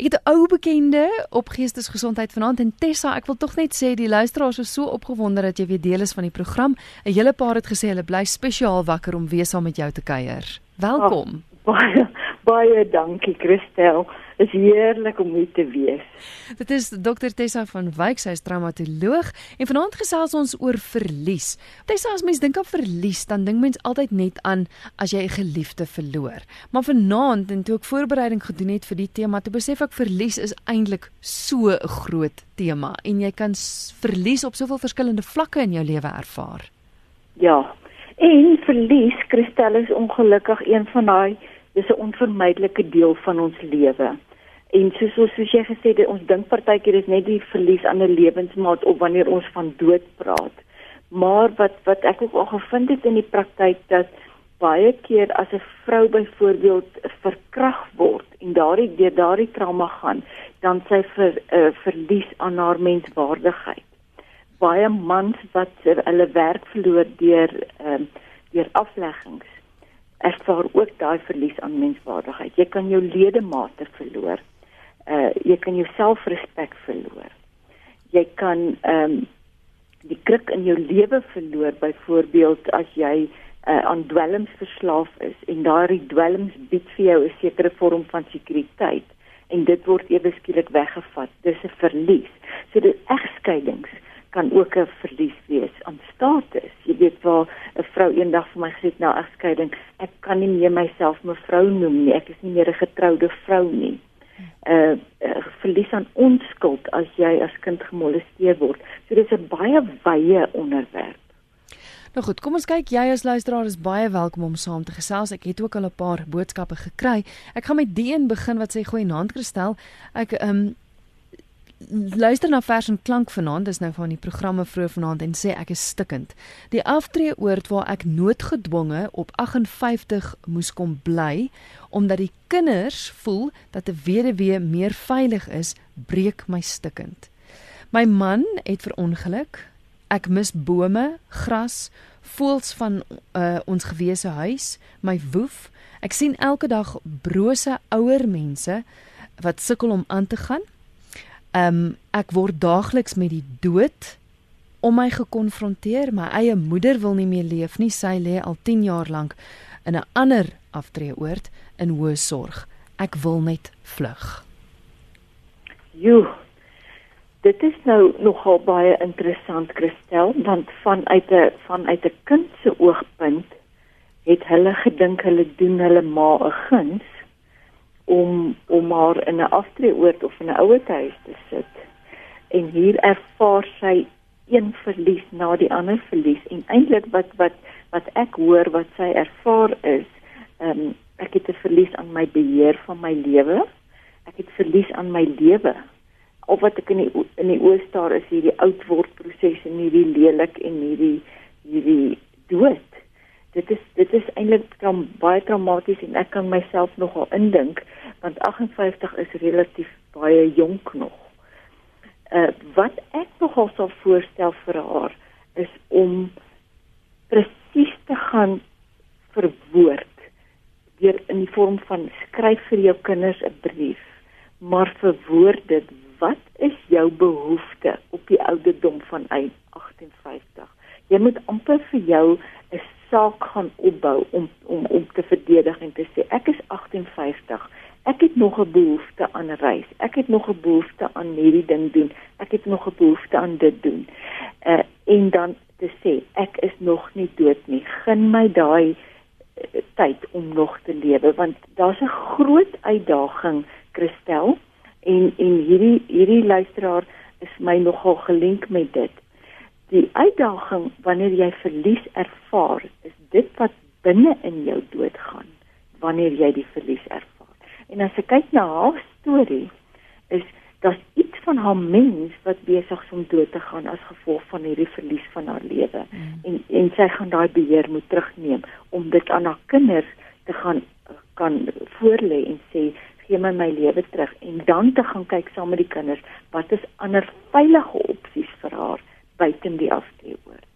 Ek het 'n ou bekende op geestesgesondheid vanaand en Tessa, ek wil tog net sê die luisteraars is so opgewonde dat jy weer deel is van die program. 'n Hele paar het gesê hulle bly spesiaal wakker om weer saam met jou te kuier. Welkom. Oh, baie baie dankie Christel is heerlik om hier te wees. Dit is Dr Tessa van Wyk, sy is traumatoloog en vanaand gesels ons oor verlies. Tessa, as mens dink aan verlies, dan dink mens altyd net aan as jy 'n geliefde verloor. Maar vanaand en toe ek voorbereiding gedoen het vir die tema, toe besef ek verlies is eintlik so 'n groot tema en jy kan verlies op soveel verskillende vlakke in jou lewe ervaar. Ja. En verlies, Christel is ongelukkig een van daai dis 'n onvermydelike deel van ons lewe. En soos soos, soos jy gesê het, ons dink partykeer is net die verlies aan 'n lewensmaat op wanneer ons van dood praat. Maar wat wat ek ook al gevind het in die praktyk dat baie keer as 'n vrou byvoorbeeld verkrag word en daardie deur daardie trauma gaan, dan sy vir 'n uh, verlies aan haar menswaardigheid. Baie mans wat hulle werk verloor deur ehm uh, deur afleggings ervaar ook daai verlies aan menswaardigheid. Jy kan jou ledemate verloor uh jy kan jou selfrespek verloor. Jy kan ehm um, die krik in jou lewe verloor byvoorbeeld as jy uh, aan dwelms verslaaf is en daardie dwelms bied vir jou 'n sekere vorm van sekuriteit en dit word ewe skielik weggevat. Dis 'n verlies. So die egskeidings kan ook 'n verlies wees aan status. Jy weet waar 'n vrou eendag vir my gesê het nou egskeiding, ek kan nie meer myself mevrou noem nie. Ek is nie meer 'n getroude vrou nie uh, uh verlies aan onskuld as jy as kind gemolesteer word. So dis 'n baie wye onderwerp. Nou goed, kom ons kyk. Jy as luisteraar is baie welkom om saam te gesels. Ek het ook al 'n paar boodskappe gekry. Ek gaan met die een begin wat sê goeie aand Kristel. Ek ehm um, luister na vers en klank vanaand, dis nou van die programme vroeg vanaand en sê ek is stikkend. Die aftreeoord waar ek noodgedwonge op 58 moes kom bly omdat die kinders voel dat 'n weduwee meer veilig is, breek my stikkend. My man het verongeluk. Ek mis bome, gras, voels van uh, ons gewese huis, my woef. Ek sien elke dag brose ouer mense wat sukkel om aan te gaan. Ehm um, ek word daagliks met die dood om my gekonfronteer. My eie moeder wil nie meer leef nie. Sy lê al 10 jaar lank in 'n ander aftreeoord in hoë sorg. Ek wil net vlug. Jo. Dit is nou nogal baie interessant Christel, want vanuit 'n vanuit 'n kind se oogpunt het hulle gedink hulle doen hulle ma 'n guns om om haar in 'n aftreeoord of in 'n ouerhuis te sit. En hier ervaar sy een verlies na die ander verlies en eintlik wat wat wat ek hoor wat sy ervaar is, ehm um, ek het 'n verlies aan my beheer van my lewe. Ek het verlies aan my lewe. Of wat ek in die in die oë staar is hierdie oud word proses en hierdie lelik en hierdie hierdie dood dit is dit is eintlik traum, baie traumaties en ek kan myself nogal indink want 58 is relatief baie jonk nog. Uh wat ek nogal sou voorstel vir haar is om presies te gaan verwoord deur in die vorm van skryf vir jou kinders 'n brief maar verwoord dit wat is jou behoefte op die ouderdom van 58 jy moet amper vir jou saak gaan opbou om om om te verdedig en te sê ek is 58. Ek het nog 'n behoefte aan reis. Ek het nog 'n behoefte aan hierdie ding doen. Ek het nog 'n behoefte aan dit doen. Uh en dan te sê ek is nog nie dood nie. Gun my daai uh, tyd om nog te lewe want daar's 'n groot uitdaging Christel en en hierdie hierdie luisteraar is my nogal gelink met dit die uitdaging wanneer jy verlies ervaar dit wat binne in jou doodgaan wanneer jy die verlies ervaar. En as ek kyk na haar storie is daar iets van haar mens wat besig is om dood te gaan as gevolg van hierdie verlies van haar lewe. Mm. En en sy gaan daai beheer moet terugneem om dit aan haar kinders te gaan kan voorlê en sê gee my my lewe terug en dan te gaan kyk saam met die kinders wat is ander veilige opsies vir haar buiten die afstreeoord.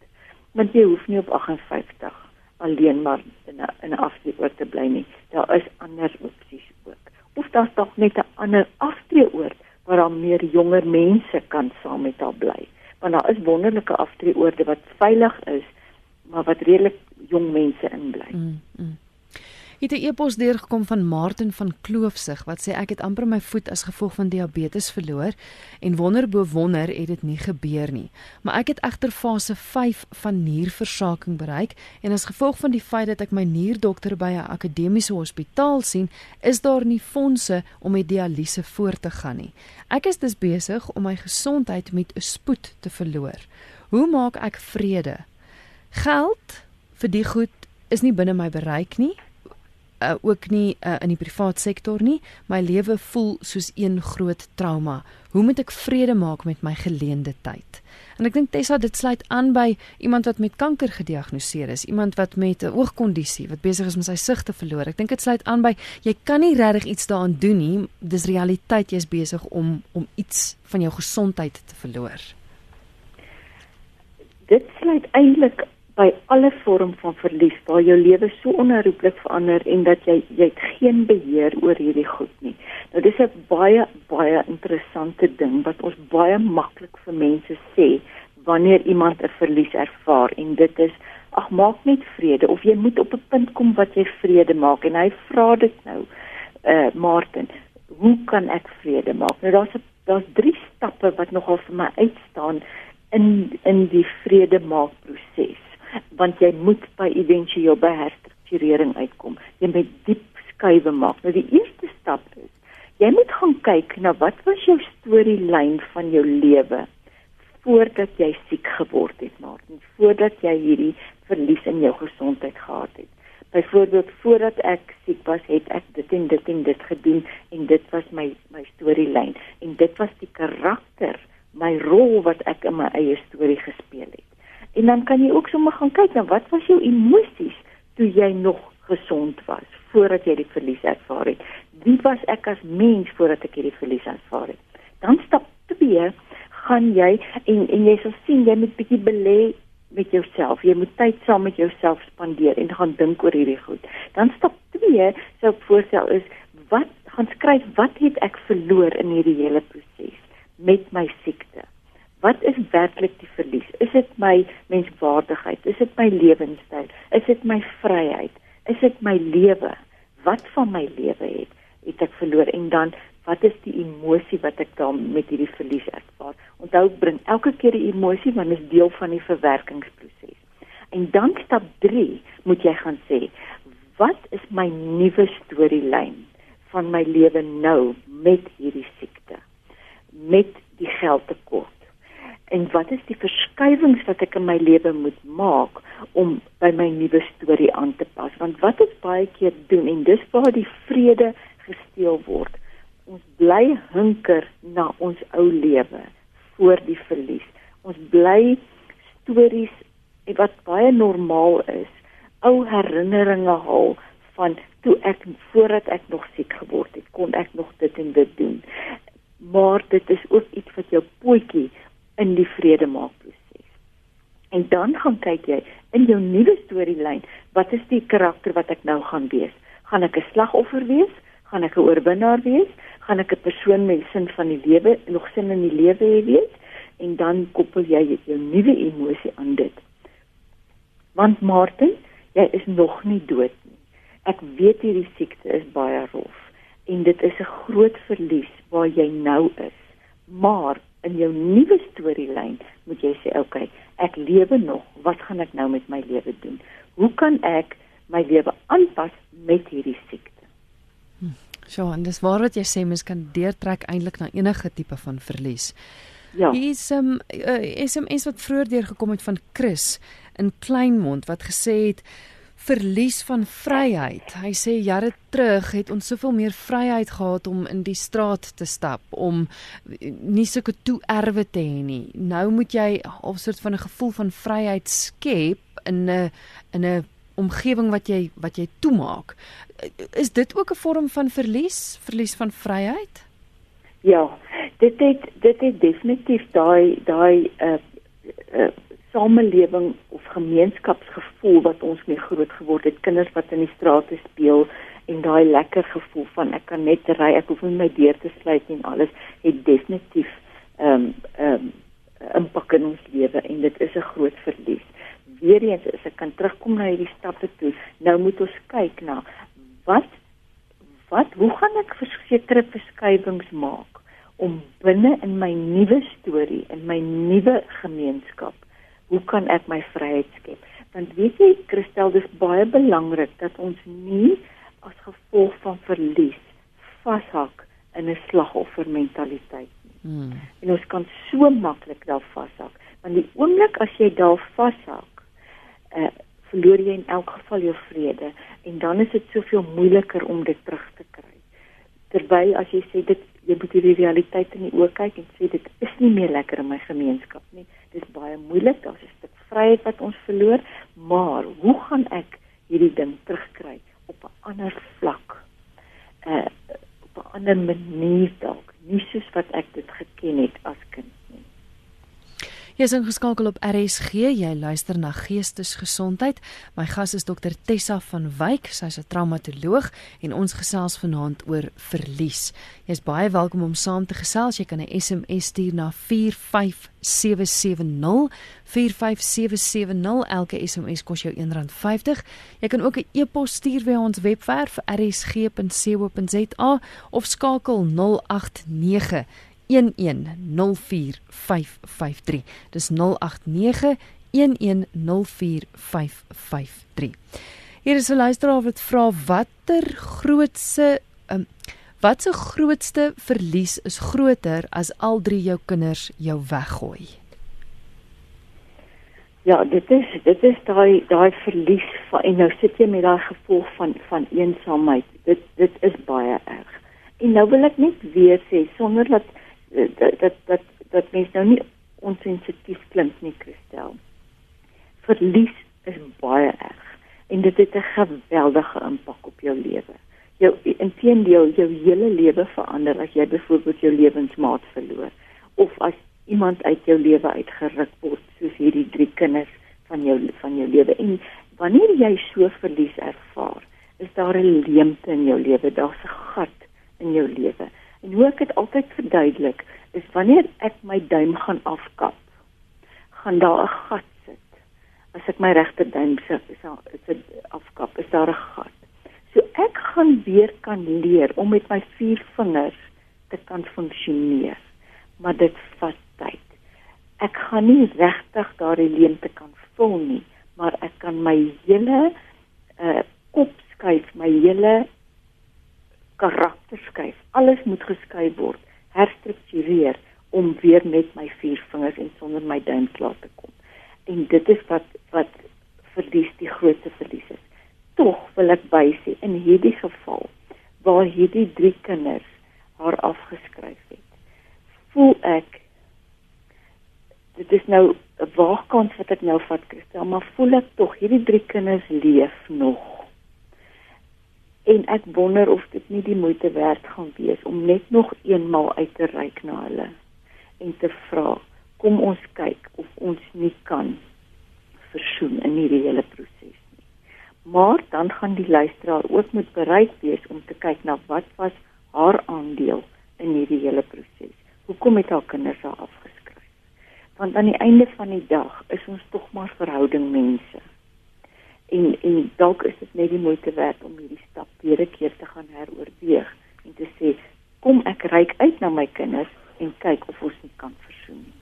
Want jy hoef nie op 58 alleen maar in 'n 'n afstreeoord te bly nie. Daar is ander opsies ook of daar's dalk net 'n ander aftreeoord waar daar meer jonger mense kan saam met haar bly. Want daar is wonderlike aftreeoorde wat veilig is, maar wat redelik jong mense inbly. Mm, mm het 'n e-pos deurgekom van Martin van Kloofsig wat sê ek het amper my voet as gevolg van diabetes verloor en wonder bo wonder het dit nie gebeur nie. Maar ek het egter fase 5 van nierversaking bereik en as gevolg van die feit dat ek my nierdokter by 'n akademiese hospitaal sien, is daar nie fondse om met dialyse voort te gaan nie. Ek is dus besig om my gesondheid met 'n spoed te verloor. Hoe maak ek vrede? Geld vir die goed is nie binne my bereik nie uh, ook nie uh, in die privaat sektor nie. My lewe voel soos een groot trauma. Hoe moet ek vrede maak met my geleende tyd? En ek dink Tessa dit sluit aan by iemand wat met kanker gediagnoseer is, iemand wat met 'n oogkondisie wat besig is om sy sig te verloor. Ek dink dit sluit aan by jy kan nie regtig iets daaraan doen nie. Dis realiteit jy's besig om om iets van jou gesondheid te verloor. Dit sluit eintlik by alle vorm van verlies waar jou lewe so onherroepelik verander en dat jy jy het geen beheer oor hierdie goed nie. Nou dis 'n baie baie interessante ding wat ons baie maklik vir mense sê wanneer iemand 'n verlies ervaar en dit is ag maak net vrede of jy moet op 'n punt kom wat jy vrede maak en hy vra dit nou eh uh, Martin, hoe kan ek vrede maak? Nou daar's daar's drie stappe wat nogal vir my uitstaan in in die vrede maak proses want jy moet by éventueel by herstrukturering uitkom. Jy moet diep skuwe maak. Nou die eerste stap is jy moet gaan kyk na wat was jou storielyn van jou lewe voordat jy siek geword het, Martin, voordat jy hierdie verlies in jou gesondheid gehad het. Byvoorbeeld voordat ek siek was, het ek dit en dit en dit gedoen en dit was my my storielyn en dit was die karakter, my rol wat ek in my eie storie gespeel het. En dan kan jy ook sommer gaan kyk na wat was jou emosies toe jy nog gesond was voordat jy die verlies ervaar het. Wie was ek as mens voordat ek hierdie verlies ervaar het? Dan stap 2 gaan jy en en jy sal sien jy moet bietjie belê met jouself. Jy moet tyd saam met jouself spandeer en gaan dink oor hierdie goed. Dan stap 2 sou ek voorstel is wat gaan skryf wat het ek verloor in hierdie hele proses met my siekte? Wat is werklik die verlies? Is dit my menswaardigheid? Is dit my lewenstyl? Is dit my vryheid? Is dit my lewe? Wat van my lewe het het ek verloor en dan wat is die emosie wat ek dan met hierdie verlies ervaar? Onthou bring elke keer die emosie want dit is deel van die verwerkingsproses. En dan stap 3 moet jy gaan sê, wat is my nuwe storielyn van my lewe nou met hierdie siekte? Met die geldtekort en wat is die verskywings wat ek in my lewe moet maak om by my nuwe storie aan te pas? Want wat ons baie keer doen en dis waar die vrede gesteel word ons bly hunker na ons ou lewe voor die verlies. Ons bly stories wat baie normaal is ou herinneringe haal van toe ek voordat ek nog siek geword het kon ek nog dit en dit doen. Maar dit is ook iets wat jou pootjie in die vrede maak proses. En dan gaan kyk jy in jou nuwe storielyn, wat is die karakter wat ek nou gaan wees? Gaan ek 'n slagoffer wees? Gaan ek 'n oorwinnaar wees? Gaan ek 'n persoon met sin van die lewe, nog sin in die lewe hê wees? En dan koppel jy jou nuwe emosie aan dit. Want Martin, jy is nog nie dood nie. Ek weet hierdie siekte is baie rof en dit is 'n groot verlies waar jy nou is. Maar in jou nuwe storielyn moet jy sê, "Oké, okay, ek lewe nog. Wat gaan ek nou met my lewe doen? Hoe kan ek my lewe aanpas met hierdie siekte?" Hm. So, en dis waar wat jy sê mens kan deurtrek eintlik na enige tipe van verlies. Ja. Hier is 'n um, uh, SMS wat vroeër deurgekom het van Chris in Kleinmond wat gesê het verlies van vryheid. Hy sê jare terug het ons soveel meer vryheid gehad om in die straat te stap, om nie sulke toe erwe te hê nie. Nou moet jy 'n soort van 'n gevoel van vryheid skep in 'n in 'n omgewing wat jy wat jy toemaak. Is dit ook 'n vorm van verlies, verlies van vryheid? Ja, dit het dit het definitief daai daai uh, uh samelewing of gemeenskapsgevoel wat ons mee groot geword het, kinders wat in die strate speel en daai lekker gevoel van ek kan net ry, ek hoef nie my deur te sluit en alles het definitief ehm um, ehm um, impak in ons lewe en dit is 'n groot verlies. Weereens as ek kan terugkom na hierdie stappe toe, nou moet ons kyk na wat wat hoe gaan ek versekerde verskuiwings maak om binne in my nuwe storie in my nuwe gemeenskap hoe kan ek my vryheid skep? Want weet jy, Christel, dis baie belangrik dat ons nie as gevolg van verlies vashak in 'n slagoffermentaliteit nie. Hmm. En ons kan so maklik daar vashak, want die oomblik as jy daar vashak, uh, verloor jy in elk geval jou vrede en dan is dit soveel moeiliker om dit terug te kry. Terwyl as jy sê dit jy moet hierdie realiteit in die oë kyk en sê dit is nie meer lekker in my gemeenskap nie. Dit is baie moeilik, daar's 'n stuk vryheid wat ons verloor, maar hoe gaan ek hierdie ding terugkry op 'n ander vlak? Uh op 'n ander manier dalk, nie soos wat ek dit geken het as kind. Jy is ingeskakel op RSG. Jy luister na Geestesgesondheid. My gas is Dr Tessa van Wyk. Sy's 'n traumatoloog en ons gesels vanaand oor verlies. Jy's baie welkom om saam te gesels. Jy kan 'n SMS stuur na 45770. 45770. Elke SMS kos jou R1.50. Jy kan ook 'n e-pos stuur via ons webwerf rsg.co.za of skakel 089 0891104553. Dis 0891104553. Hier is 'n luisteraar wat vra watter grootse um, wat se grootste verlies is groter as al drie jou kinders jou weggooi? Ja, dit is dit is daai daai verlies van en nou sit jy met daai gevoel van van eensaamheid. Dit dit is baie erg. En nou wil ek net weer sê sonder dat dat dat dat, dat mens nou nie onsensitief klink nie, Christel. Verlies is baie erg en dit het 'n geweldige impak op jou lewe. Jou inteendeel jou hele lewe verander as jy byvoorbeeld jou lewensmaat verloor of as iemand uit jou lewe uitgeruk word soos hierdie drie kinders van jou van jou lewe en wanneer jy so verlies ervaar is daar 'n leemte in jou lewe daar's 'n gat in jou lewe En hoe ek dit altyd verduidelik, is wanneer ek my duim gaan afkap, gaan daar 'n gat sit. As ek my regterduim se se afkap, is daar 'n gat. So ek gaan weer kan leer om met my vier vingers te kan funksioneer. Maar dit vat tyd. Ek gaan nie regtig daardie leemte kan vul nie, maar ek kan my hele uh kop skuif, my hele karakter skuif. Alles moet geskuif word, herstruktureer om weer met my vier vingers en sonder my duim klaar te kom. En dit is wat wat verlies die grootste verlies is. Tog wil ek bysê in hierdie geval waar hierdie drie kinders haar afgeskryf het. Voel ek dit is nou 'n waagkans wat ek nou vat Christel, maar voel ek tog hierdie drie kinders leef nog en ek wonder of dit nie die moeite werd gaan wees om net nog eenmal uit te reik na hulle en te vra kom ons kyk of ons nie kan versoen in hierdie hele proses nie. Maar dan gaan die luisteraar ook moet bereid wees om te kyk na wat was haar aandeel in hierdie hele proses. Hoekom het haar kinders haar afgeskryf? Want aan die einde van die dag is ons tog maar verhouding mense en en dalk is dit net die moeite werd om hierdie stap weer 'n keer te gaan heroorweeg en te sê kom ek reik uit na my kinders en kyk of ons nie kan versoen nie.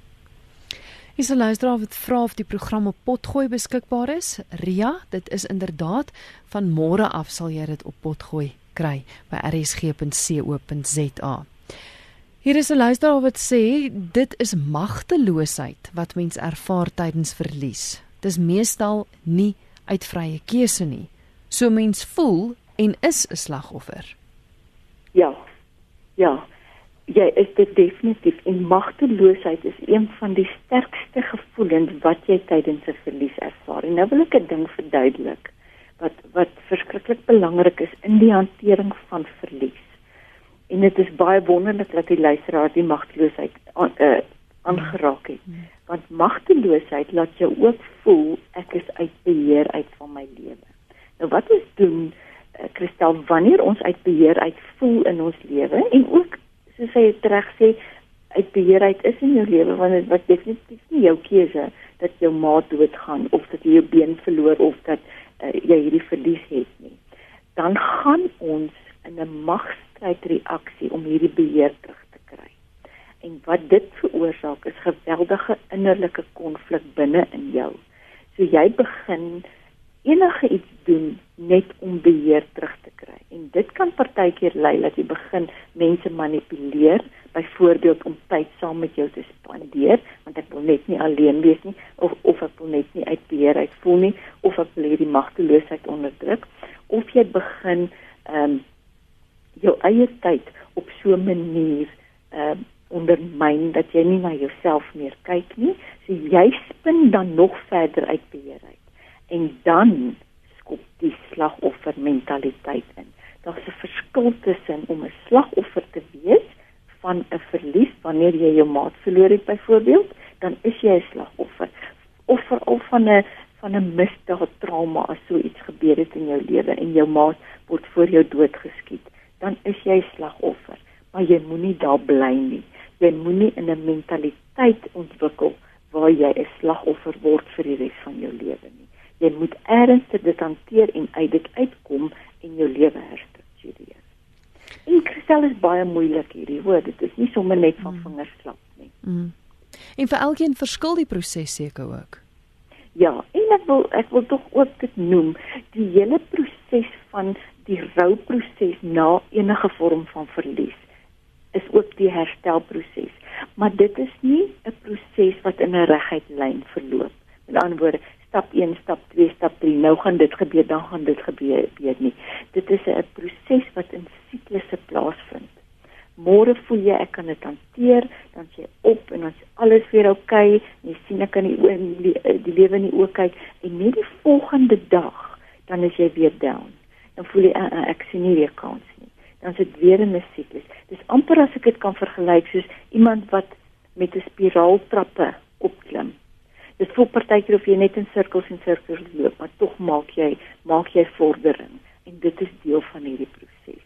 Is 'n luisteraar wat vra of die program op Potgooi beskikbaar is. Ria, dit is inderdaad van môre af sal jy dit op Potgooi kry by rsg.co.za. Hier is 'n luisteraar wat sê dit is magteloosheid wat mens ervaar tydens verlies. Dis meestal nie uit vrye keuse nie. So mens voel en is 'n slagoffer. Ja. Ja. Jy is dit definitief en magteloosheid is een van die sterkste gevoelens wat jy tydens 'n verlies ervaar. En nou wil ek 'n ding verduidelik wat wat verskriklik belangrik is in die hantering van verlies. En dit is baie wonderlik dat die luisteraar die magteloosheid uh, aangeraak het. Want magteloosheid laat jou ook voel ek is uit beheer uit van my lewe. Nou wat ons doen, uh, Christel wanneer ons uit beheer uit voel in ons lewe en ook soos hy reg sê uit beheer uit is in jou lewe want dit was definitief nie jou keuse dat jou maat doodgaan of dat jy jou been verloor of dat uh, jy hierdie verlies het nie dan gaan ons in 'n magstryd reaksie om hierdie beheer terug en wat dit veroorsaak is geweldige innerlike konflik binne in jou so jy begin enige iets doen net om beheer terug te kry. En dit kan partykeer lei dat jy begin mense manipuleer, byvoorbeeld om tyd saam met jou te spandeer, want ek wil net nie alleen wees nie of of ek wil net nie uit beheer uit voel nie of ek wil hierdie magteloosheid onderdruk of jy begin ehm um, jou eie tyd op so 'n manier ehm um, ondermyn dat jy nie na jouself meer kyk nie. So jy spin dan nog verder uit beheer uit en dan skop die slagoffer mentaliteit in. Daar's 'n verskil tussen om 'n slagoffer te wees van 'n verlies wanneer jy jou maat verloor het byvoorbeeld, dan is jy 'n slagoffer of veral van 'n van 'n misdaad trauma as so iets gebeur het in jou lewe en jou maat word voor jou dood geskiet, dan is jy slagoffer, maar jy moenie daar bly nie. Jy moenie in 'n mentaliteit ontwikkel waar jy 'n slagoffer word vir die res van jou lewe nie jy moet ernstig dit hanteer en uit dit uitkom en jou lewe herstruktureer. En kristal is baie moeilik hierdie, hoor, dit is nie sommer net van mm. vingers klap nie. Mm. En vir elkeen verskil die proses seker ook. Ja, en ek wil ek wil tog ook dit noem, die hele proses van die rouproses na enige vorm van verlies is ook die herstelproses. Maar dit is nie 'n proses wat in 'n reguit lyn verloop. Met ander woorde, stap 1, stap 2, stap 3. Nou gaan dit gebeur, dan gaan dit gebeur, weet nie. Dit is 'n proses wat in siklusse plaasvind. Môre voel jy ek kan dit hanteer, dan sê op en dan is alles weer oukei. Okay, jy sien ek kan die die, die lewe nie ook kyk en net die volgende dag dan is jy weer down. Dan voel jy uh, uh, ek sien nie weer kans. Dan sit weer in 'n siklus. Dis amper as ek dit kan vergelyk soos iemand wat met 'n spiraal trappe opklim dit voel partykeer of jy net in sirkels en sirkels loop, maar tog maak jy maak jy vordering en dit is deel van hierdie proses.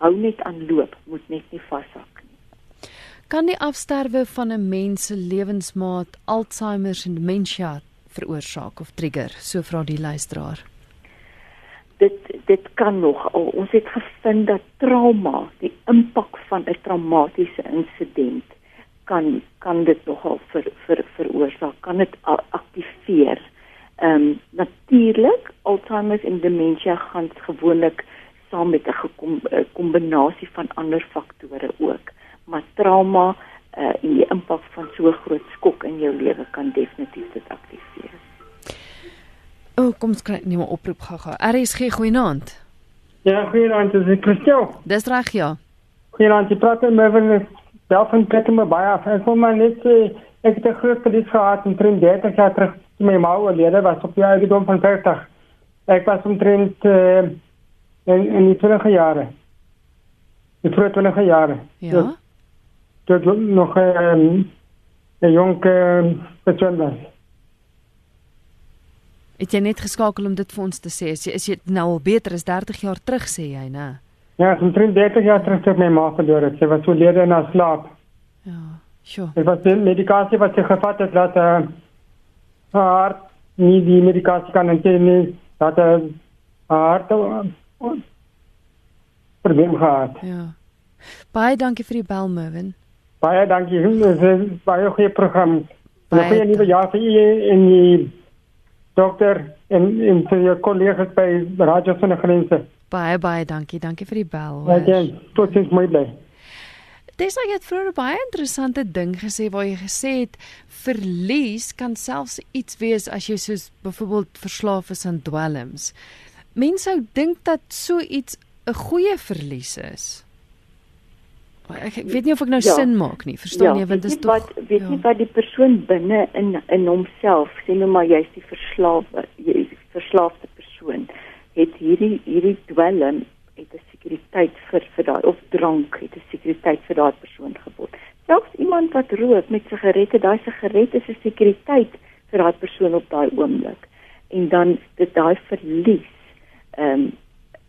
Hou net aan loop, moet net nie vashak nie. Kan die afsterwe van 'n mens se lewensmaat Alzheimer en demensie veroorsaak of trigger? So vra die luisteraar. Dit dit kan nog al ons het gevind dat trauma, die impak van 'n traumatiese insident kan kan dit nogal vir vir veroorsaak kan dit aktiveer. Ehm um, natuurlik Alzheimer en demensie gaan gewoonlik saam met 'n kombinasie van ander faktore ook. Maar trauma uh, en die impak van so groot skok in jou lewe kan definitief dit aktiveer. O, oh, kom ons kry net 'n oproep gou-gou. RSG goeienaand. Ja, goeienaand, dis Christel. Dis reg ja. Goeienaand, jy praat met Mervin self en kyk my baie af. Ek wil maar net sê ek het 'n groot verlies gehad in 30 jaar terug my ma oorlede was op die ouderdom van 40. Ek was omtrent uh, in in die 20 jare. Die vroeë 20 jare. Ja. Dit was nog ehm, 'n jong persoon was. Het jy net geskakel om dit vir ons te sê? Is jy is jy nou al beter as 30 jaar terug sê jy, né? Ja, so 30 jaar terug het my ma verloor. Sy was so lede na slaap. Ja, sure. Dit was die medikasie wat sy gevat het dat uh, haar nie die medikasie kan hanteer nie. Dat uh, haar uh, probleem gehad. Ja. Baie dankie vir die bel, Mervin. Baie dankie. Dit is baie goeie program. Baie nuwe jaar vir u en die dokter en en vir jou kollegas by Radio Sonder Grense. Baie baie dankie. Dankie vir die bel. Ja, tot sins my bly. Dis ek het vroeër baie interessante ding gesê waar jy gesê het verlies kan selfs iets wees as jy soos byvoorbeeld verslaaf is aan dwelms. Mense sou dink dat so iets 'n goeie verlies is. Ek, ek weet nie of ek nou ja. sin maak nie. Verstaan ja, jy want dit is tog wat weet ja. nie wat die persoon binne in in homself sê nou maar jy's die verslaafde, jy is die verslaafde persoon het hierdie hierdie dwelm het 'n sekuriteit vir vir daai of drank het 'n sekuriteit vir daai persoon geword. Selfs iemand wat rook met sigarette, daai sigaret is 'n sekuriteit vir daai persoon op daai oomblik. En dan dit daai verlies ehm um,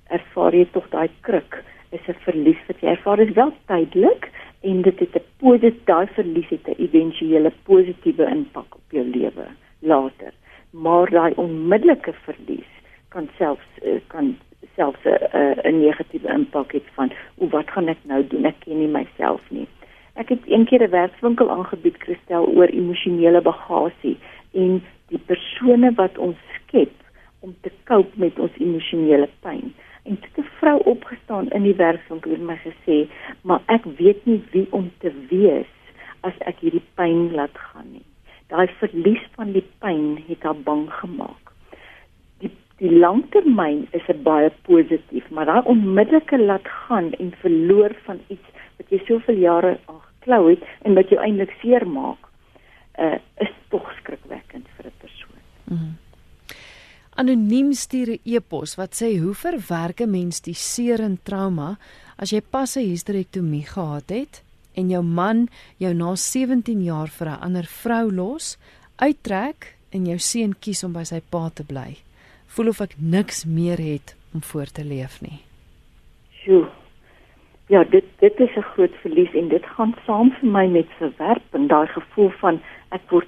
ervaar jy tog daai kruk is 'n verlies wat jy ervaar. Is wel tydelik en dit het 'n positiewe daai verlies het 'n éventuele positiewe impak op jou lewe later. Maar daai onmiddellike verlies kan selfs eh, kan selfs 'n 'n negatiewe impak hê van o wat gaan ek nou doen? Ek ken nie myself nie. Ek het eendag 'n werkswinkel aangebied Christel oor emosionele bagasie en die persone wat ons skep om te cope met ons emosionele pyn. En toe 'n vrou opgestaan in die werkswinkel het my gesê, "Maar ek weet nie wie om te wees as ek hierdie pyn laat gaan nie." Daai verlies van die pyn het haar bang gemaak. Die die langtermyn is baie positief, maar daai onmiddellike laat gaan en verloor van iets wat jy soveel jare aan geklou het en wat jou eintlik seermaak, uh, is tog skrikwekkend vir 'n persoon. Mm -hmm. Anoniem stuur 'n e-pos wat sê hoe verwerk 'n mens die seer en trauma as jy pas 'n hysterektomie gehad het en jou man jou na 17 jaar vir 'n ander vrou los, uittrek en jou seun kies om by sy pa te bly. Voel of ek niks meer het om voor te leef nie. Sjoe. Ja, dit dit is 'n groot verlies en dit gaan saam vir my met verwerp en daai gevoel van ek word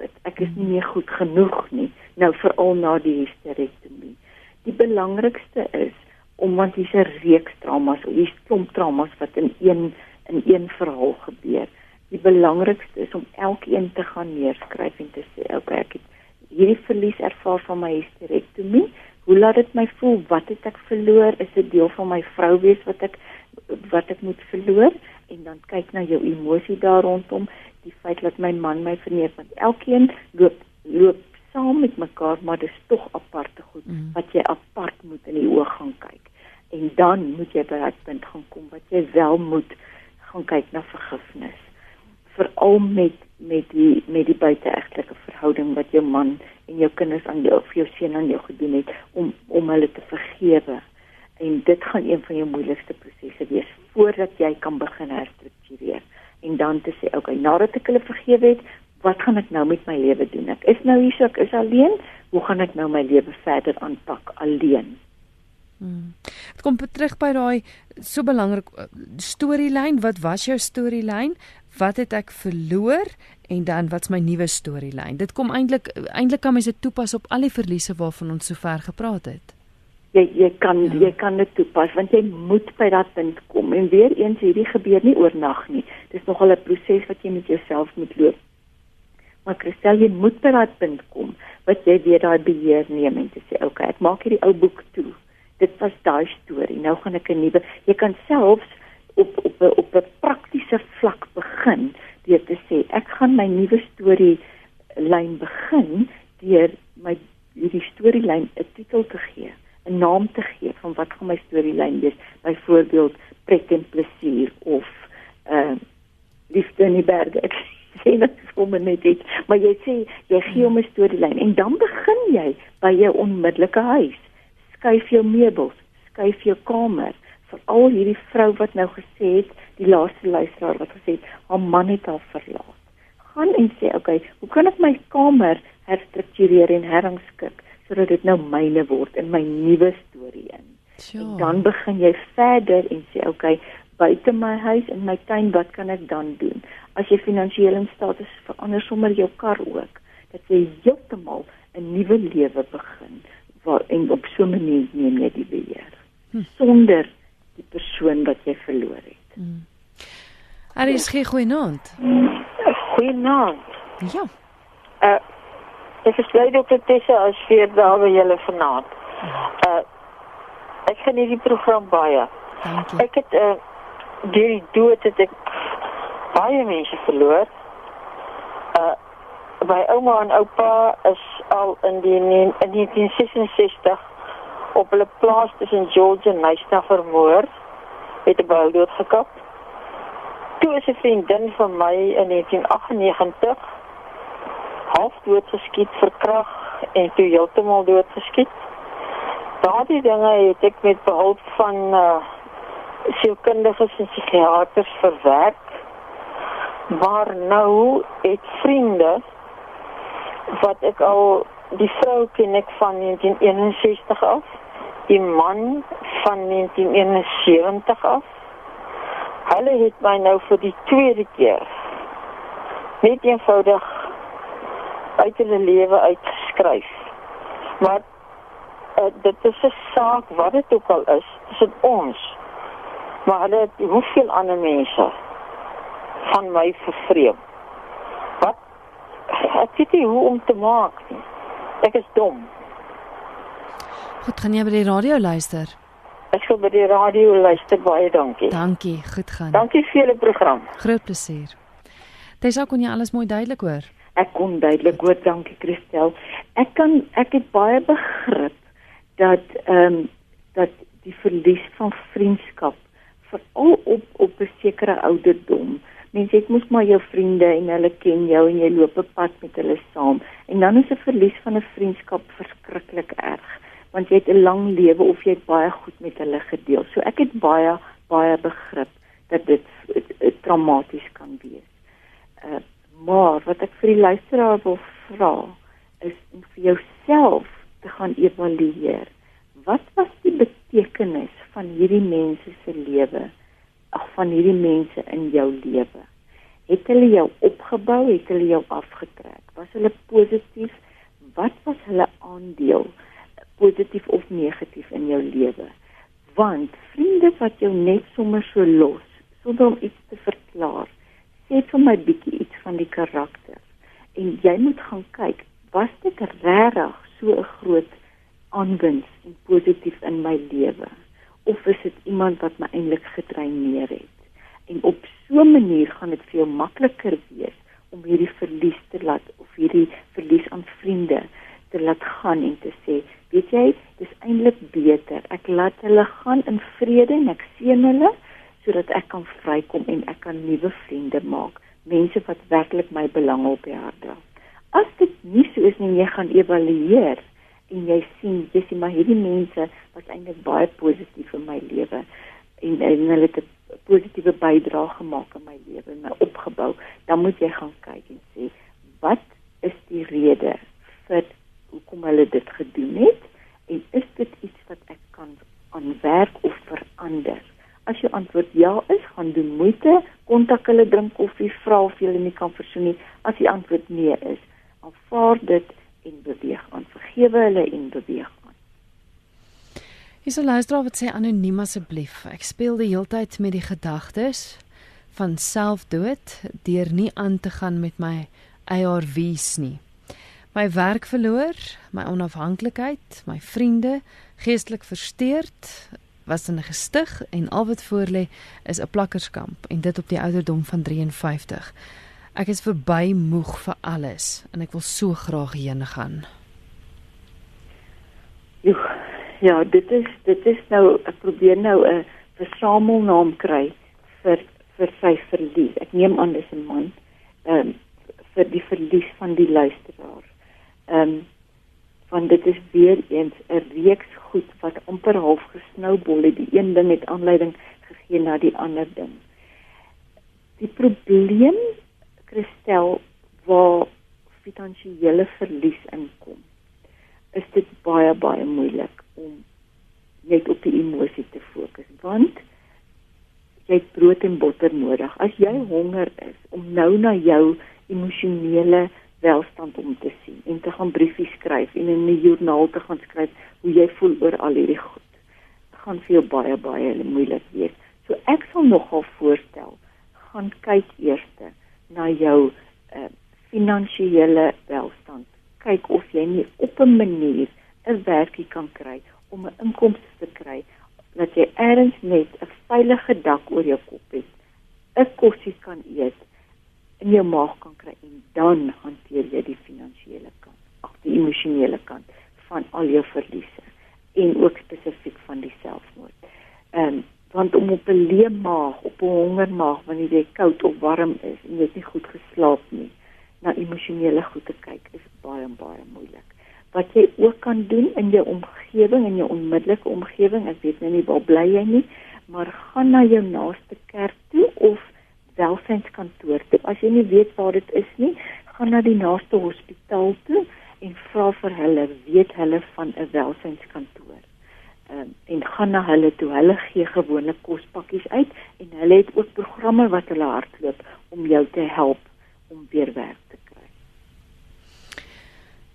weggestoot. Ek is nie meer goed genoeg nie. Nou veral na die hysterektomie. Die belangrikste is om want hier's 'n reeks traumas, hier's klomp traumas wat in een in een verhaal gebeur. Die belangrikste is om elkeen te gaan neerskryf en te sê, okay, ek het hierdie verlies ervaar van my hysterektomie. Hoe laat dit my voel? Wat het ek verloor? Is dit deel van my vrou wees wat ek wat ek moet verloor? En dan kyk na jou emosie daar rondom die feit dat my man my verneem want elkeen loop loop saam met mekaar maar dis tog aparte goed mm. wat jy apart moet in die oë gaan kyk. En dan moet jy by 'n punt gaan kom wat jy wel moet gaan kyk na vergifnis. Veral met met die met die buiteegtelike verhouding wat jou man en jou kinders aan jou of jou seun aan jou gedoen het om om hulle te vergewe. En dit gaan een van jou moeilikste prosesse wees voordat jy kan begin herstruktureer en dan te sê, okay, nadat ek hulle vergewe het, wat gaan ek nou met my lewe doen? Ek is nou hier, so ek is alleen. Hoe gaan ek nou my lewe verder aanpak alleen? Hmm. Dit kom terug by daai so belangrik eh, storielyn. Wat was jou storielyn? Wat het ek verloor en dan wat's my nuwe storielyn? Dit kom eintlik eintlik kan mens dit toepas op al die verliese waarvan ons sover gepraat het jy jy kan ja. jy kan dit toepas want jy moet by dat punt kom. En weer eens hierdie gebeur nie oornag nie. Dis nogal 'n proses wat jy met jouself moet loop. Maar Christel jy moet by dat punt kom wat jy weer daai beheer neem en te sê okay ek maak hierdie ou boek toe. Dit was daai storie. Nou gaan ek 'n nuwe jy kan selfs op op op 'n praktiese vlak begin deur te sê ek gaan my nuwe storie lyn begin deur my hierdie storielyn 'n titel te gee 'n naam te gee van wat gaan my storielyn wees. Byvoorbeeld pret en plesier of uh, liefde in die berge. Sê net kom net dit, maar jy sê jy gee hom 'n storielyn en dan begin jy by jou onmiddellike huis. Skuif jou meubels, skuif jou kamer vir al hierdie vrou wat nou gesê het, die laaste luisteraar wat gesê het haar man het haar verlaat. Gaan en sê, "Oké, okay, hoe kan ek my kamer herstruktureer en herrangskik?" Sodat dit nou myne word in my nuwe storie in. Sure. En dan begin jy verder en sê okay, buite my huis en my tuin, wat kan ek dan doen? As jy finansiëel in staat is, verander sommer jou kar ook dat jy heeltemal 'n nuwe lewe begin waar en op so 'n manier neem jy die beheer hm. sonder die persoon wat jy verloor het. Hm. Aris, gee goeienaand. Goeienaand. Ja. Uh Ek is bly dokter Tessa as vir daar by julle vanaand. Uh ek geniet die program baie. Dankie. Ek het uh deur die dood het ek baie mense verloor. Uh my ouma en oupa is al in die in 1966 op hulle plaas tussen George en Nysta vermoor. Het 'n bal dood gekap. Toe is 'n vriendin van my in 1998 half dood geskiet, verkrag en toe heeltemal dood geskiet. Daardie dinge het ek met behulp van uh sielkundiges en psigiaters verwerk. Maar nou het vriende wat ek al die vrou ken ek van 1961 af die man van 1971 af. Hulle het my nou vir die tweede keer net eenvoudig uit hulle lewe uitgeskryf. Maar uh, dit is 'n saak wat dit ook al is, tussen ons. Maar hulle het hoeveel ander mense van my vervreem. Wat ek weet nie hoe om te maak nie. Ek is dom. Goed, gaan jy by die radio luister? Ek sal by die radio luister baie dankie. Dankie, goed gaan. Dankie vir julle program. Groot plesier. Tessa kon jy alles mooi duidelik hoor. Ek kon duidelik hoor, dankie Christel. Ek kan ek het baie begrip dat ehm um, dat die verlies van vriendskap veral op op 'n sekere ouderdom. Mense het mos maar jou vriende en hulle ken jou en jy loop 'n pad met hulle saam. En dan is 'n verlies van 'n vriendskap verskriklik erg, want jy het 'n lang lewe of jy het baie goed met hulle gedeel. So ek het baie baie begrip dat dit traumaties kan wees. Uh, maar wat ek vir die luisteraar wil vra is om vir jouself te gaan evalueer. Wat was die betekenis van hierdie mense se lewe? Ag van hierdie mense in jou lewe. Het hulle jou opgebou, het hulle jou afgetrek? Was hulle positief? Wat was hulle aandeel positief of negatief in jou lewe? Want vriende wat jou net sommer so los sonder om iets te verklaar, sê vir my bietjie iets van die karakter. En jy moet gaan kyk, was dit regtig so 'n groot aanwins en positief in my lewe? Of is dit iemand wat my eintlik gedreineer het? En op so 'n manier gaan dit vir jou makliker wees om hierdie verlies te laat of hierdie verlies aan vriende te laat gaan en te sê weet jy dis eintlik beter. Ek laat hulle gaan in vrede en ek seën hulle sodat ek kan vrykom en ek kan nuwe vriende maak mense wat werklik my belang op die hart dra. As dit nie so is nie jy gaan evalueer en jy sien jy sien maar hierdie mense was eintlik baie positief in my lewe en en hulle het 'n positiewe bydrae gemaak in my lewe en my opgebou dan moet jy gaan kyk en sê wat is die rede vir hoekom hulle dit gedoen het? En is dit iets wat ek kan aanwerk of verander as jou antwoord ja is gaan doen moeite kontak hulle drink koffie vra of jy hulle nie kan versoen nie as die antwoord nee is aanvaar dit en beweeg aan. Vergewe hulle en beweeg aan. Hier sal luister wat sê anoniem asseblief. Ek speel die heeltyd met die gedagtes van selfdood deur nie aan te gaan met my ARV's nie. My werk verloor, my onafhanklikheid, my vriende geestelik versteurd was in 'n gestig en al wat voorlê is 'n plakkerskamp en dit op die ouderdom van 53. Ek is verby moeg vir alles en ek wil so graag heen gaan. Jo, ja, dit is dit is nou ek probeer nou 'n versamelnaam kry vir vir sy verlies. Ek neem aan dis 'n man. Ehm um, vir die verlies van die luisteraar. Ehm um, want dit is weer eens 'n reeks goed wat amper half gesnoubol het. Die een ding het aanleiding gegee na die ander ding. Die probleem Christel waar finansiële verlies inkom, is dit baie baie moeilik om net op die emosie te fokus want jy het brood en botter nodig. As jy honger is om nou na jou emosionele welstand om te sien en te gaan briefies skryf en in 'n joernaal te gaan skryf hoe jy voel oor al hierdie goed, gaan vir jou baie baie moeilik wees. So ek sal nogal voorstel, gaan kyk eers na jou uh, finansiële welstand. Kyk of jy nie op 'n manier 'n werkie kan kry om 'n inkomste te kry dat jy eers net 'n veilige dak oor jou kop het, 'n kosie kan eet en jou maag kan kry en dan hanteer jy die finansiële kant, ag die emosionele kant van al jou verliese en ook spesifiek van die selfmoord. Ehm um, want om op 'n leë maag, op 'n hongermaag wanneer jy koud of warm is en jy het nie goed geslaap nie, na emosionele goed te kyk is baie baie moeilik. Wat jy ook kan doen in jou omgewing en jou onmiddellike omgewing, ek weet nou nie waar bly jy nie, maar gaan na jou naaste kerk toe of welsynskantoor toe. As jy nie weet waar dit is nie, gaan na die naaste hospitaal toe en vra vir hulle, weet hulle van 'n welsynskantoor um, en gaan na hulle toe. Hulle gee gewone kospakkies uit en hulle het ook programme wat hulle hardloop om jou te help om weer werk te kry.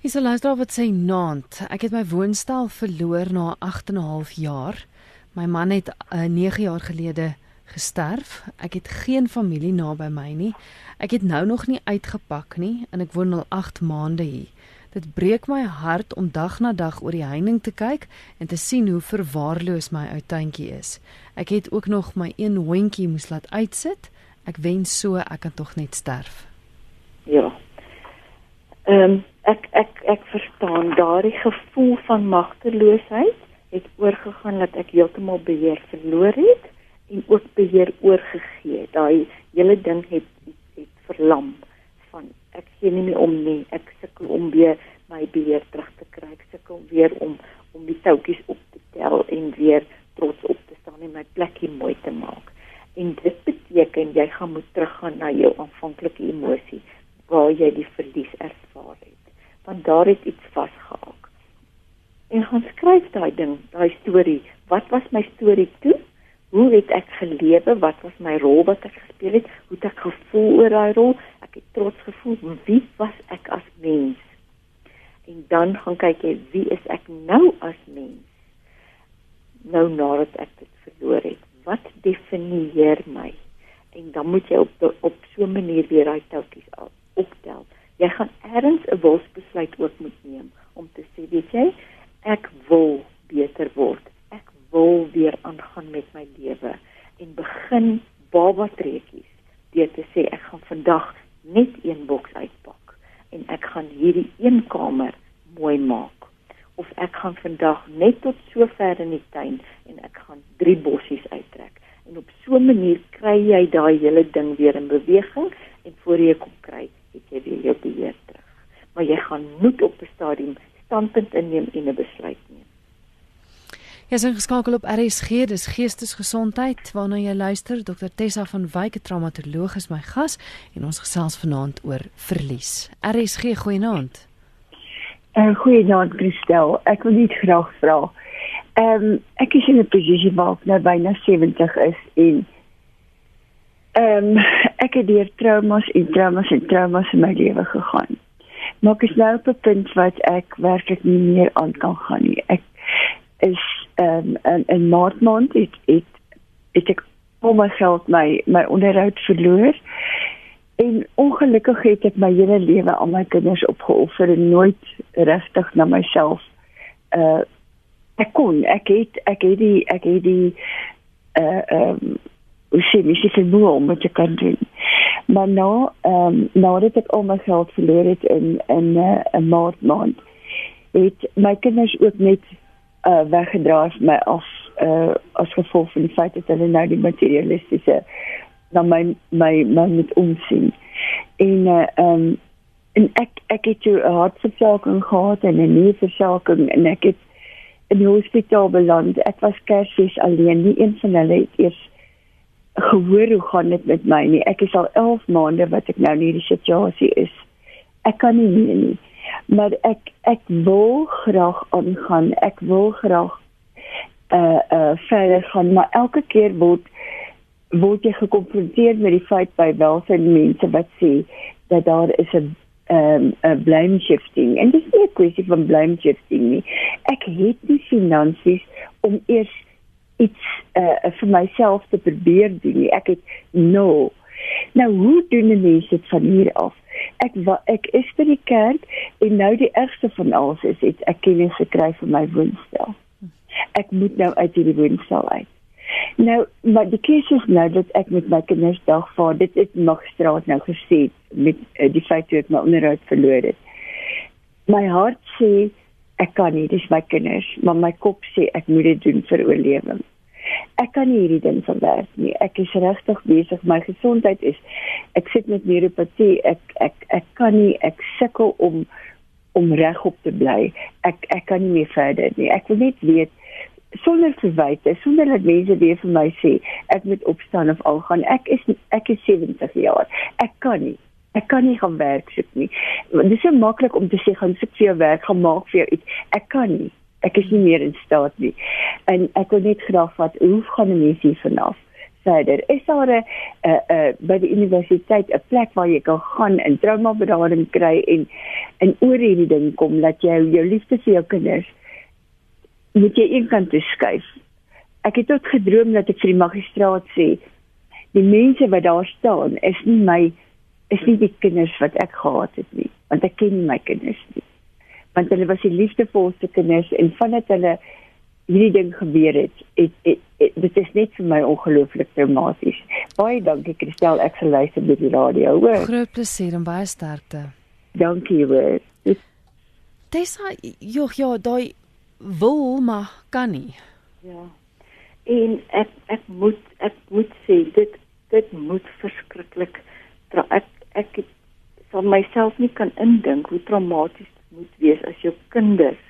Is alles daar wat sê naand. Ek het my woonstel verloor na 8 en 'n half jaar. My man het uh, 9 jaar gelede gesterf. Ek het geen familie naby my nie. Ek het nou nog nie uitgepak nie en ek woon al 8 maande hier. Dit breek my hart om dag na dag oor die heining te kyk en te sien hoe verwaarloos my ou tuintjie is. Ek het ook nog my een hondjie moes laat uitsit. Ek wens so ek kan tog net sterf. Ja. Ehm um, ek ek ek verstaan daardie gevoel van magteloosheid het oorgegaan dat ek heeltemal beheer verloor het en ook beheer oorgegee. Daai hele ding het het verlam van ek sien nie meer om nie. Ek sukkel om weer my beheer terug te kry. Ek sukkel weer om om die toutjies op te tel en weer trots op te staan en my plekkie mooi te maak. En dit beteken jy gaan moet teruggaan na jou aanvanklike emosie waar jy die verlies ervaar het. Want daar het iets vasgehaak. En gaan skryf daai ding, daai storie. Wat was my storie toe? Hoe het ek gelewe? Wat was my rol wat ek gespeel het? Hoe het ek gevoel oor daai rol? Ek het trots gevoel. Wie was ek as mens? En dan gaan kyk jy wie is ek nou as mens? Nou nadat ek dit verloor het. Wat definieer my? En dan moet jy op op so 'n manier weer daai touwtjies optel. Jy gaan ergens 'n wilsbesluit ook moet neem om te sê, weet jy, ek wil beter word wil weer aangaan met my lewe en begin baba trekkies deur te sê ek gaan vandag net een boks uitpak en ek gaan hierdie een kamer mooi maak. Of ek gaan vandag net tot so ver in die tuin en ek gaan drie bossies uittrek. En op so 'n manier kry jy daai hele ding weer in beweging en voor jy kom kry het jy weer jou beheer terug. Maar jy gaan moet op 'n stadium standpunt inneem en 'n besluit neem Jy is geskakel op RSG, dis Geestesgesondheid waarna jy luister. Dr Tessa van Wyk, traumatoloog is my gas en ons gesels vanaand oor verlies. RSG, goeienaand. Uh, goeienaand Christel. Ek wil net graag vra. Ehm um, ek is in 'n posisie waar ek nou byna 70 is en ehm um, ek het deur traumas en traumas en traumas in my lewe gegaan. Maar ek is nou op 'n punt wat ek werklik nie meer aan kan gaan nie. Ek is ehm um, in in maart maand het het, het ek al my geld my my onderhoud verloor. En ongelukkig het ek my hele lewe aan my kinders opgeoffer en nooit regtig na myself uh ek kon ek het ek het die ek het die uh ehm um, sy mis sy vermoë om te kan doen. Maar nou ehm um, nou dat ek al my geld verloor het in in 'n uh, maand maand het my kinders ook net uh, weggedraai vir my af uh, as gevolg van die feit dat hulle nou die materialistiese na my my my met omsien. En uh, um, en ek ek het 'n hartversaking gehad en 'n nierversaking en ek het in die hospitaal beland. Ek was kersfees alleen. Nie een van hulle het eers gehoor hoe gaan dit met my nie. Ek is al 11 maande wat ek nou in hierdie situasie is. Ek kan nie meer nie maar ek ek wil graag aangaan. Ek wil graag uh uh verder gaan, maar elke keer word word jy gekonfronteer met die feit by welsyn mense wat sê dat daar is 'n um 'n blame shifting en dit is nie 'n kwessie van blame shifting nie. Ek het nie finansies om eers iets uh vir myself te probeer doen nie. Ek het no. Nou hoe doen mense dit van hier af? ek ek is by die kerk en nou die ergste van alles is dit ek kennis gekry vir my woonstel. Ek moet nou uit hierdie woonstel uit. Nou, maar die keuse is nou dat ek met my kinders dagvaar. Dit is nog straat nou gesê met uh, die feit dat ek my onderhoud verloor het. My hart sê ek kan nie, dis my kinders, maar my kop sê ek moet dit doen vir oorlewing ek kan nie hierdie ding verwerk nie. Ek is regtig besig. My gesondheid is ek sit met neuropatie. Ek ek ek kan nie ek sukkel om om regop te bly. Ek ek kan nie meer verder nie. Ek wil net weet sonder verwyte, sonder dat mense weer vir my sê ek moet opstaan of al gaan. Ek is ek is 70 jaar. Ek kan nie Ek kan nie gaan werk sit nie. Dit is so maklik om te sê gaan soek vir jou werk, gaan maak vir jou iets. Ek kan nie Ek is nie meer in staat nie. En ek wil net graag wat hoe gaan die mense hier vanaf? verder. Is daar 'n uh, uh, by die universiteit 'n plek waar jy kan gaan en trauma berading kry en en oor hierdie ding kom dat jy jou liefde vir jou kinders moet jy eenkant toe skuif. Ek het tot gedroom dat ek vir die magistraat sê die mense wat daar staan is nie my is nie die kinders wat ek gehad het nie want ek ken nie my kinders nie. Want hulle was die liefdevolste kinders en vandat hulle hierdie ding gebeur het, het, het, het dit is net vir my ongelooflik traumaties. Baie dankie Christel, ek sal luister by die radio, hoor. Groot plesier en baie sterkte. Dankie, hoor. Tessa, joh, ja, daai wil maar kan nie. Ja. En ek ek moet ek moet sê dit dit moet verskriklik ek ek het van myself nie kan indink hoe traumaties moet wees as jou kinders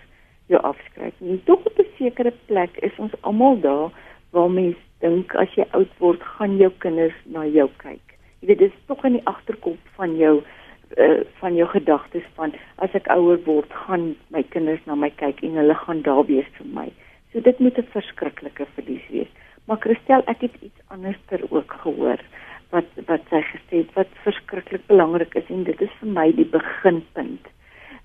jou afskryf. En tog op 'n sekere plek is ons almal daar waar mense dink as jy oud word, gaan jou kinders na jou kyk. Jy weet, dit is tog in die agterkop van jou uh, van jou gedagtes van as ek ouer word, gaan my kinders na my kyk en hulle gaan daar wees vir my. So dit moet 'n verskriklike verlies wees. Maar Christel, ek het iets anders ter ook gehoor wat wat sy gesê het wat verskriklik belangrik is en dit is vir my die beginpunt.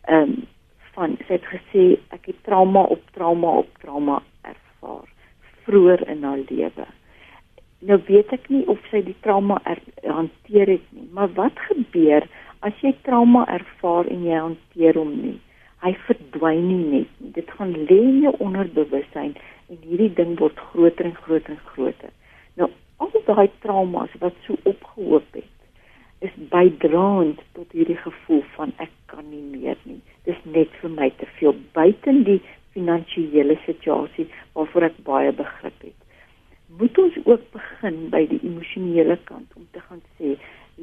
Ehm um, van sy het gesê ek het trauma op trauma op trauma ervaar vroeër in haar lewe. Nou weet ek nie of sy die trauma er, hanteer het nie, maar wat gebeur as jy trauma ervaar en jy hanteer hom nie? Hy verdwyn nie net nie. Dit gaan lê in jou onderbewussyn en hierdie ding word groter en groter en groter. Nou al daai traumas wat so opgehoop het, is bydraend tot hierdie gevoel van ek kan nie meer nie dis net vir my te veel buiten die finansiële situasie waarvoor ek baie begrip het. Moet ons ook begin by die emosionele kant om te gaan sê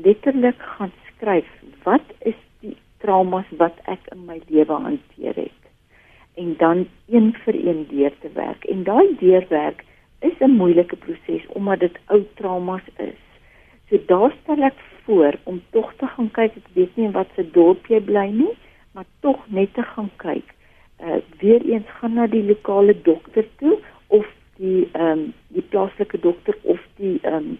letterlik gaan skryf wat is die traumas wat ek in my lewe hanteer het en dan een vir een deur te werk en daai deurwerk is 'n moeilike proses omdat dit ou traumas is. So daar stel ek voor om tog te gaan kyk ek weet nie wat se dorp jy bly nie maar tog net te gaan kyk. Uh weer eens gaan na die lokale dokter toe of die ehm um, die plaaslike dokter of die ehm um,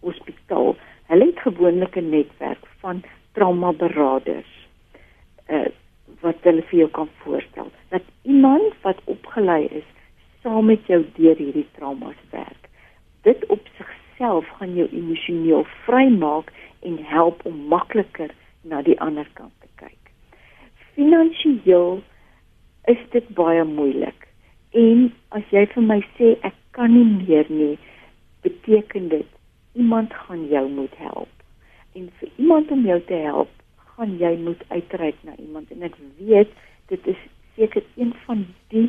hospitaal. Hulle het gewoonlik 'n netwerk van trauma beraders. Uh wat hulle vir jou kan voorstel. Dat iemand wat opgelei is saam met jou deur hierdie traumas werk. Dit op sigself gaan jou emosioneel vrymaak en help om makliker na die ander kant finansiëel is dit baie moeilik. En as jy vir my sê ek kan nie meer nie, beteken dit iemand gaan jou moet help. En vir iemand om jou te help, gaan jy moet uitreik na iemand en ek weet dit is seker een van die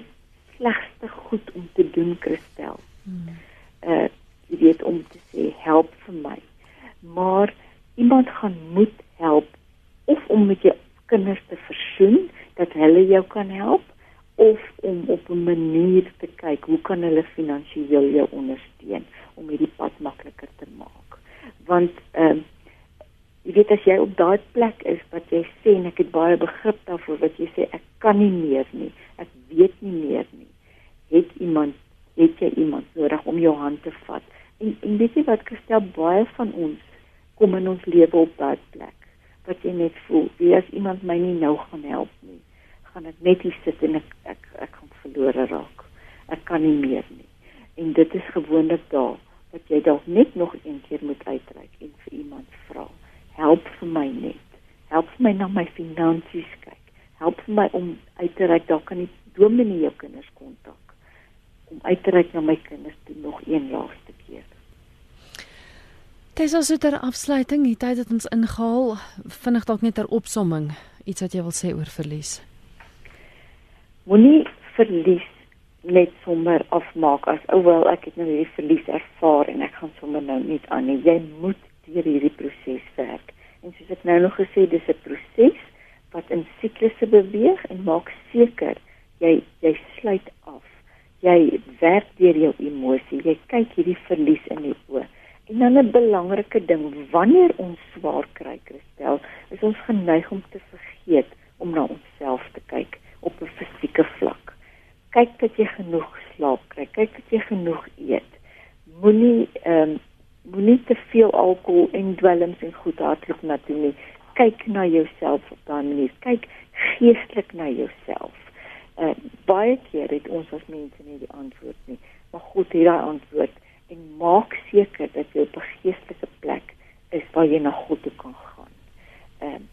slegste goed om te doen, Christel. Hmm. Uh jy weet om te sê help vir my. Maar iemand gaan moet help of om met jou kinders te versoen dat hulle jou kan help of om op 'n manier te kyk hoe kan hulle finansiëel jou ondersteun om hierdie pad makliker te maak. Want ehm uh, jy weet as jy op daai plek is wat jy sê en ek het baie begrip daarvoor wat jy sê ek kan nie meer nie. Ek weet nie meer nie. Het iemand het jy iemand nodig om jou hand te vat? En en weet jy wat Christel baie van ons kom in ons lewe op daai plek wat jy net voel, wie as iemand my nie nou gaan help nie, gaan ek net hier sit en ek ek ek gaan verlore raak. Ek kan nie meer nie. En dit is gewoonlik daar dat jy dalk net nog een keer moet uitreik en vir iemand vra, help vir my net. Help vir my na my finansies kyk. Help vir my om uit te reik dalk kan die dominee jou kinders kontak om uit te reik na my kinders toe nog een laaste keer. Dis also ter afsluiting, die tyd het ons ingehaal. Vinnig dalk net ter opsomming, iets wat jy wil sê oor verlies. Moenie verlies net sommer afmaak as ouwel ek het nou hierdie verlies ervaar en ek gaan sommer nou net aan nie. Jy moet deur hierdie proses werk. En soos ek nou nog gesê, dis 'n proses wat in siklusse beweeg en maak seker jy jy sluit af. Jy werk deur jou emosie. Jy kyk hierdie verlies in die oë En dan 'n belangrike ding, wanneer ons swaar kry, Christel, is ons geneig om te vergeet om na onsself te kyk op 'n fisieke vlak. genoeg slaap kry. Kyk of jy genoeg eet. Moenie ehm um, moenie te veel alkohol en dwelms en goed hardloop na toe nie. Kyk na jouself op daardie manier. Kyk geestelik na jouself. Uh, baie keer het ons as mense nie die antwoord nie, maar God het daai antwoord en maak seker dat jy op 'n geestelike plek is waar jy na God toe kan gaan. Ehm uh,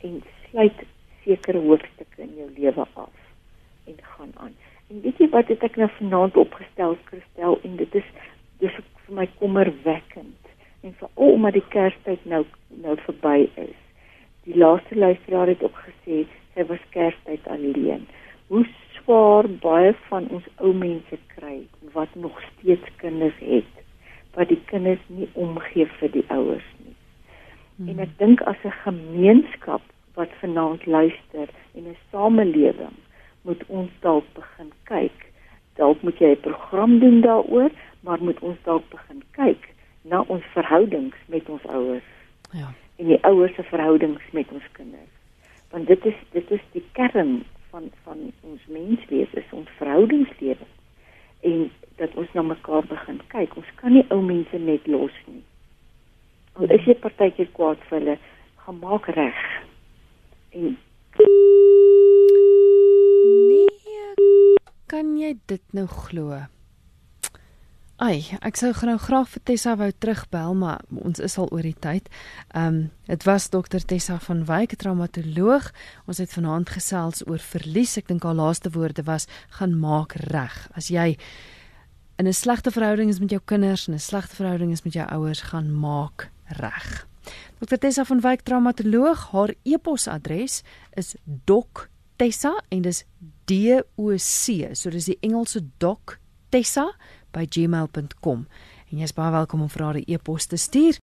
en sluit sekere hoofstukke in jou lewe af en gaan aan. En weet jy wat het ek nou vanaand opgestel, Christel en dit is dis vir my kommerwekkend. En veral omdat die Kerstyd nou nou verby is. Die laaste luisteraar het ook gesê sy was Kerstyd alleen. Hoe swaar baie van ons ou mense kry wat nog steeds kinders het wat die kinders nie omgee vir die ouers nie. Hmm. En ek dink as 'n gemeenskap wat vanaand luister en 'n samelewing moet ons dalk begin kyk. Dalk moet jy 'n program doen daaroor, maar moet ons dalk begin kyk na ons verhoudings met ons ouers. Ja. En die ouers se verhoudings met ons kinders. Want dit is dit is die kern van van ons menswees, is ons verhoudingslewe. En dat ons na mekaar begin kyk. Ons kan nie ou mense net los nie. Al is jy partykeer kwaad vir hulle, gaan maak reg. En Nee, kan jy dit nou glo? Ai, ek sou nou graag vir Tessa wou terugbel, maar ons is al oor die tyd. Ehm um, dit was dokter Tessa van Wyk, traumatoloog. Ons het vanaand gesels oor verlies. Ek dink haar laaste woorde was gaan maak reg. As jy in 'n slegte verhouding is met jou kinders en 'n slegte verhouding is met jou ouers, gaan maak reg. Dr Tessa van Wyk traumatoloog, haar e-posadres is doc.tessa en dis D O C, so dis die Engelse doc Tessa by gmail.com. En jy is baie welkom om 'n e-pos te stuur.